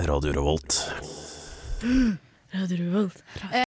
Radio Revolt. Radio Revolt.